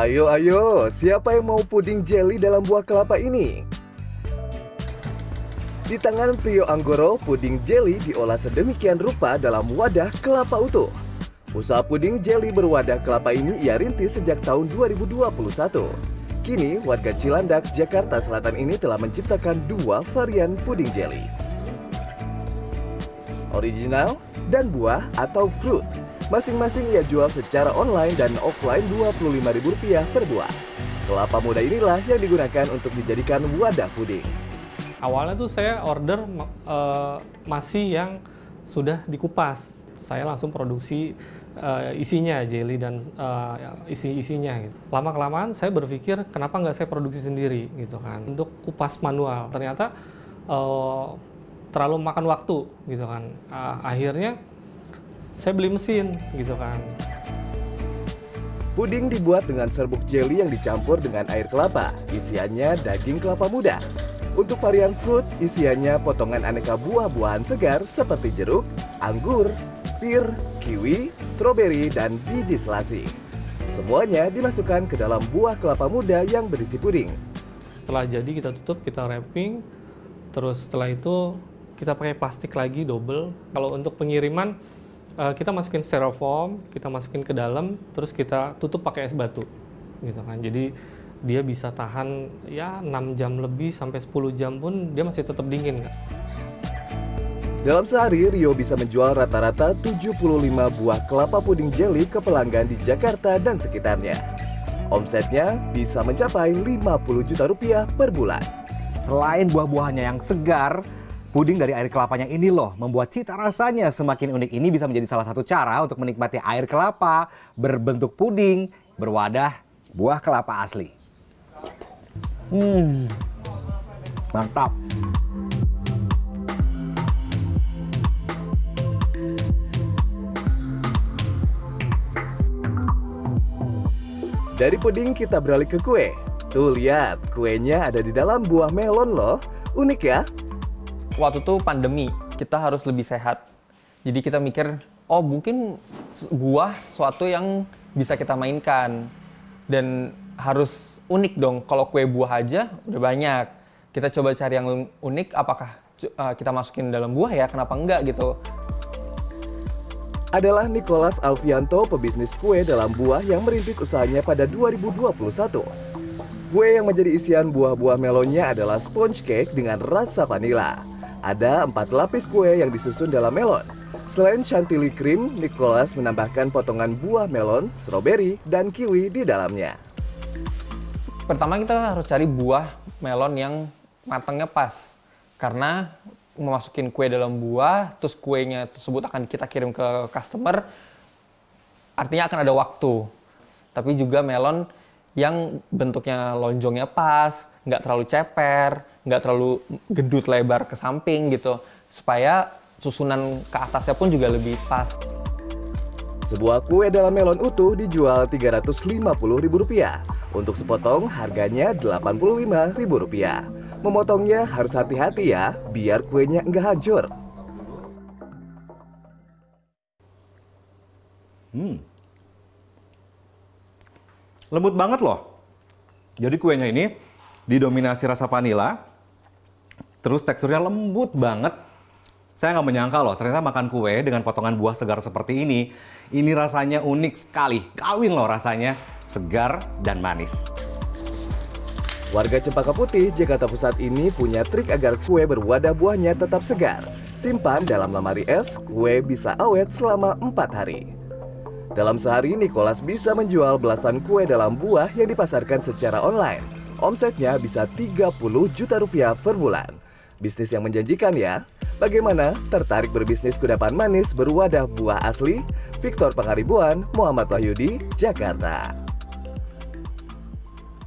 Ayo, ayo, siapa yang mau puding jelly dalam buah kelapa ini? Di tangan Prio Anggoro, puding jelly diolah sedemikian rupa dalam wadah kelapa utuh. Usaha puding jelly berwadah kelapa ini ia rintis sejak tahun 2021. Kini, warga Cilandak, Jakarta Selatan ini telah menciptakan dua varian puding jelly. Original dan buah atau fruit. Masing-masing ia jual secara online dan offline Rp25.000 per buah. Kelapa muda inilah yang digunakan untuk dijadikan wadah puding. Awalnya tuh saya order uh, masih yang sudah dikupas. Saya langsung produksi uh, isinya jelly dan uh, isi-isinya. Gitu. Lama kelamaan saya berpikir kenapa nggak saya produksi sendiri gitu kan untuk kupas manual. Ternyata uh, terlalu makan waktu gitu kan. Uh, akhirnya saya beli mesin gitu kan. Puding dibuat dengan serbuk jelly yang dicampur dengan air kelapa. Isiannya daging kelapa muda. Untuk varian fruit, isiannya potongan aneka buah-buahan segar seperti jeruk, anggur, pir, kiwi, stroberi, dan biji selasi. Semuanya dimasukkan ke dalam buah kelapa muda yang berisi puding. Setelah jadi kita tutup, kita wrapping, terus setelah itu kita pakai plastik lagi double. Kalau untuk pengiriman, uh, kita masukin styrofoam, kita masukin ke dalam, terus kita tutup pakai es batu, gitu kan. Jadi dia bisa tahan ya 6 jam lebih sampai 10 jam pun dia masih tetap dingin kan. Dalam sehari, Rio bisa menjual rata-rata 75 buah kelapa puding jelly ke pelanggan di Jakarta dan sekitarnya. Omsetnya bisa mencapai 50 juta rupiah per bulan. Selain buah-buahannya yang segar, Puding dari air kelapanya ini loh membuat cita rasanya semakin unik ini bisa menjadi salah satu cara untuk menikmati air kelapa berbentuk puding berwadah buah kelapa asli. Hmm, mantap. Dari puding kita beralih ke kue. Tuh lihat, kuenya ada di dalam buah melon loh. Unik ya? Waktu itu pandemi, kita harus lebih sehat. Jadi kita mikir, oh mungkin buah suatu yang bisa kita mainkan. Dan harus unik dong, kalau kue buah aja udah banyak. Kita coba cari yang unik, apakah uh, kita masukin dalam buah ya, kenapa enggak gitu. Adalah Nicholas Alfianto, pebisnis kue dalam buah yang merintis usahanya pada 2021. Kue yang menjadi isian buah-buah melonnya adalah sponge cake dengan rasa vanila. Ada empat lapis kue yang disusun dalam melon. Selain chantilly cream, Nicholas menambahkan potongan buah melon, stroberi, dan kiwi di dalamnya. Pertama kita harus cari buah melon yang matangnya pas. Karena memasukin kue dalam buah, terus kuenya tersebut akan kita kirim ke customer, artinya akan ada waktu. Tapi juga melon yang bentuknya lonjongnya pas, nggak terlalu ceper, nggak terlalu gedut lebar ke samping gitu supaya susunan ke atasnya pun juga lebih pas. Sebuah kue dalam melon utuh dijual Rp350.000. Untuk sepotong harganya Rp85.000. Memotongnya harus hati-hati ya, biar kuenya nggak hancur. Hmm. Lembut banget loh. Jadi kuenya ini didominasi rasa vanila, Terus teksturnya lembut banget. Saya nggak menyangka loh, ternyata makan kue dengan potongan buah segar seperti ini, ini rasanya unik sekali. Kawin loh rasanya, segar dan manis. Warga Cempaka Putih, Jakarta Pusat ini punya trik agar kue berwadah buahnya tetap segar. Simpan dalam lemari es, kue bisa awet selama 4 hari. Dalam sehari, Nicholas bisa menjual belasan kue dalam buah yang dipasarkan secara online. Omsetnya bisa 30 juta rupiah per bulan. Bisnis yang menjanjikan ya. Bagaimana? Tertarik berbisnis kudapan manis berwadah buah asli? Victor Pangaribuan, Muhammad Wahyudi, Jakarta.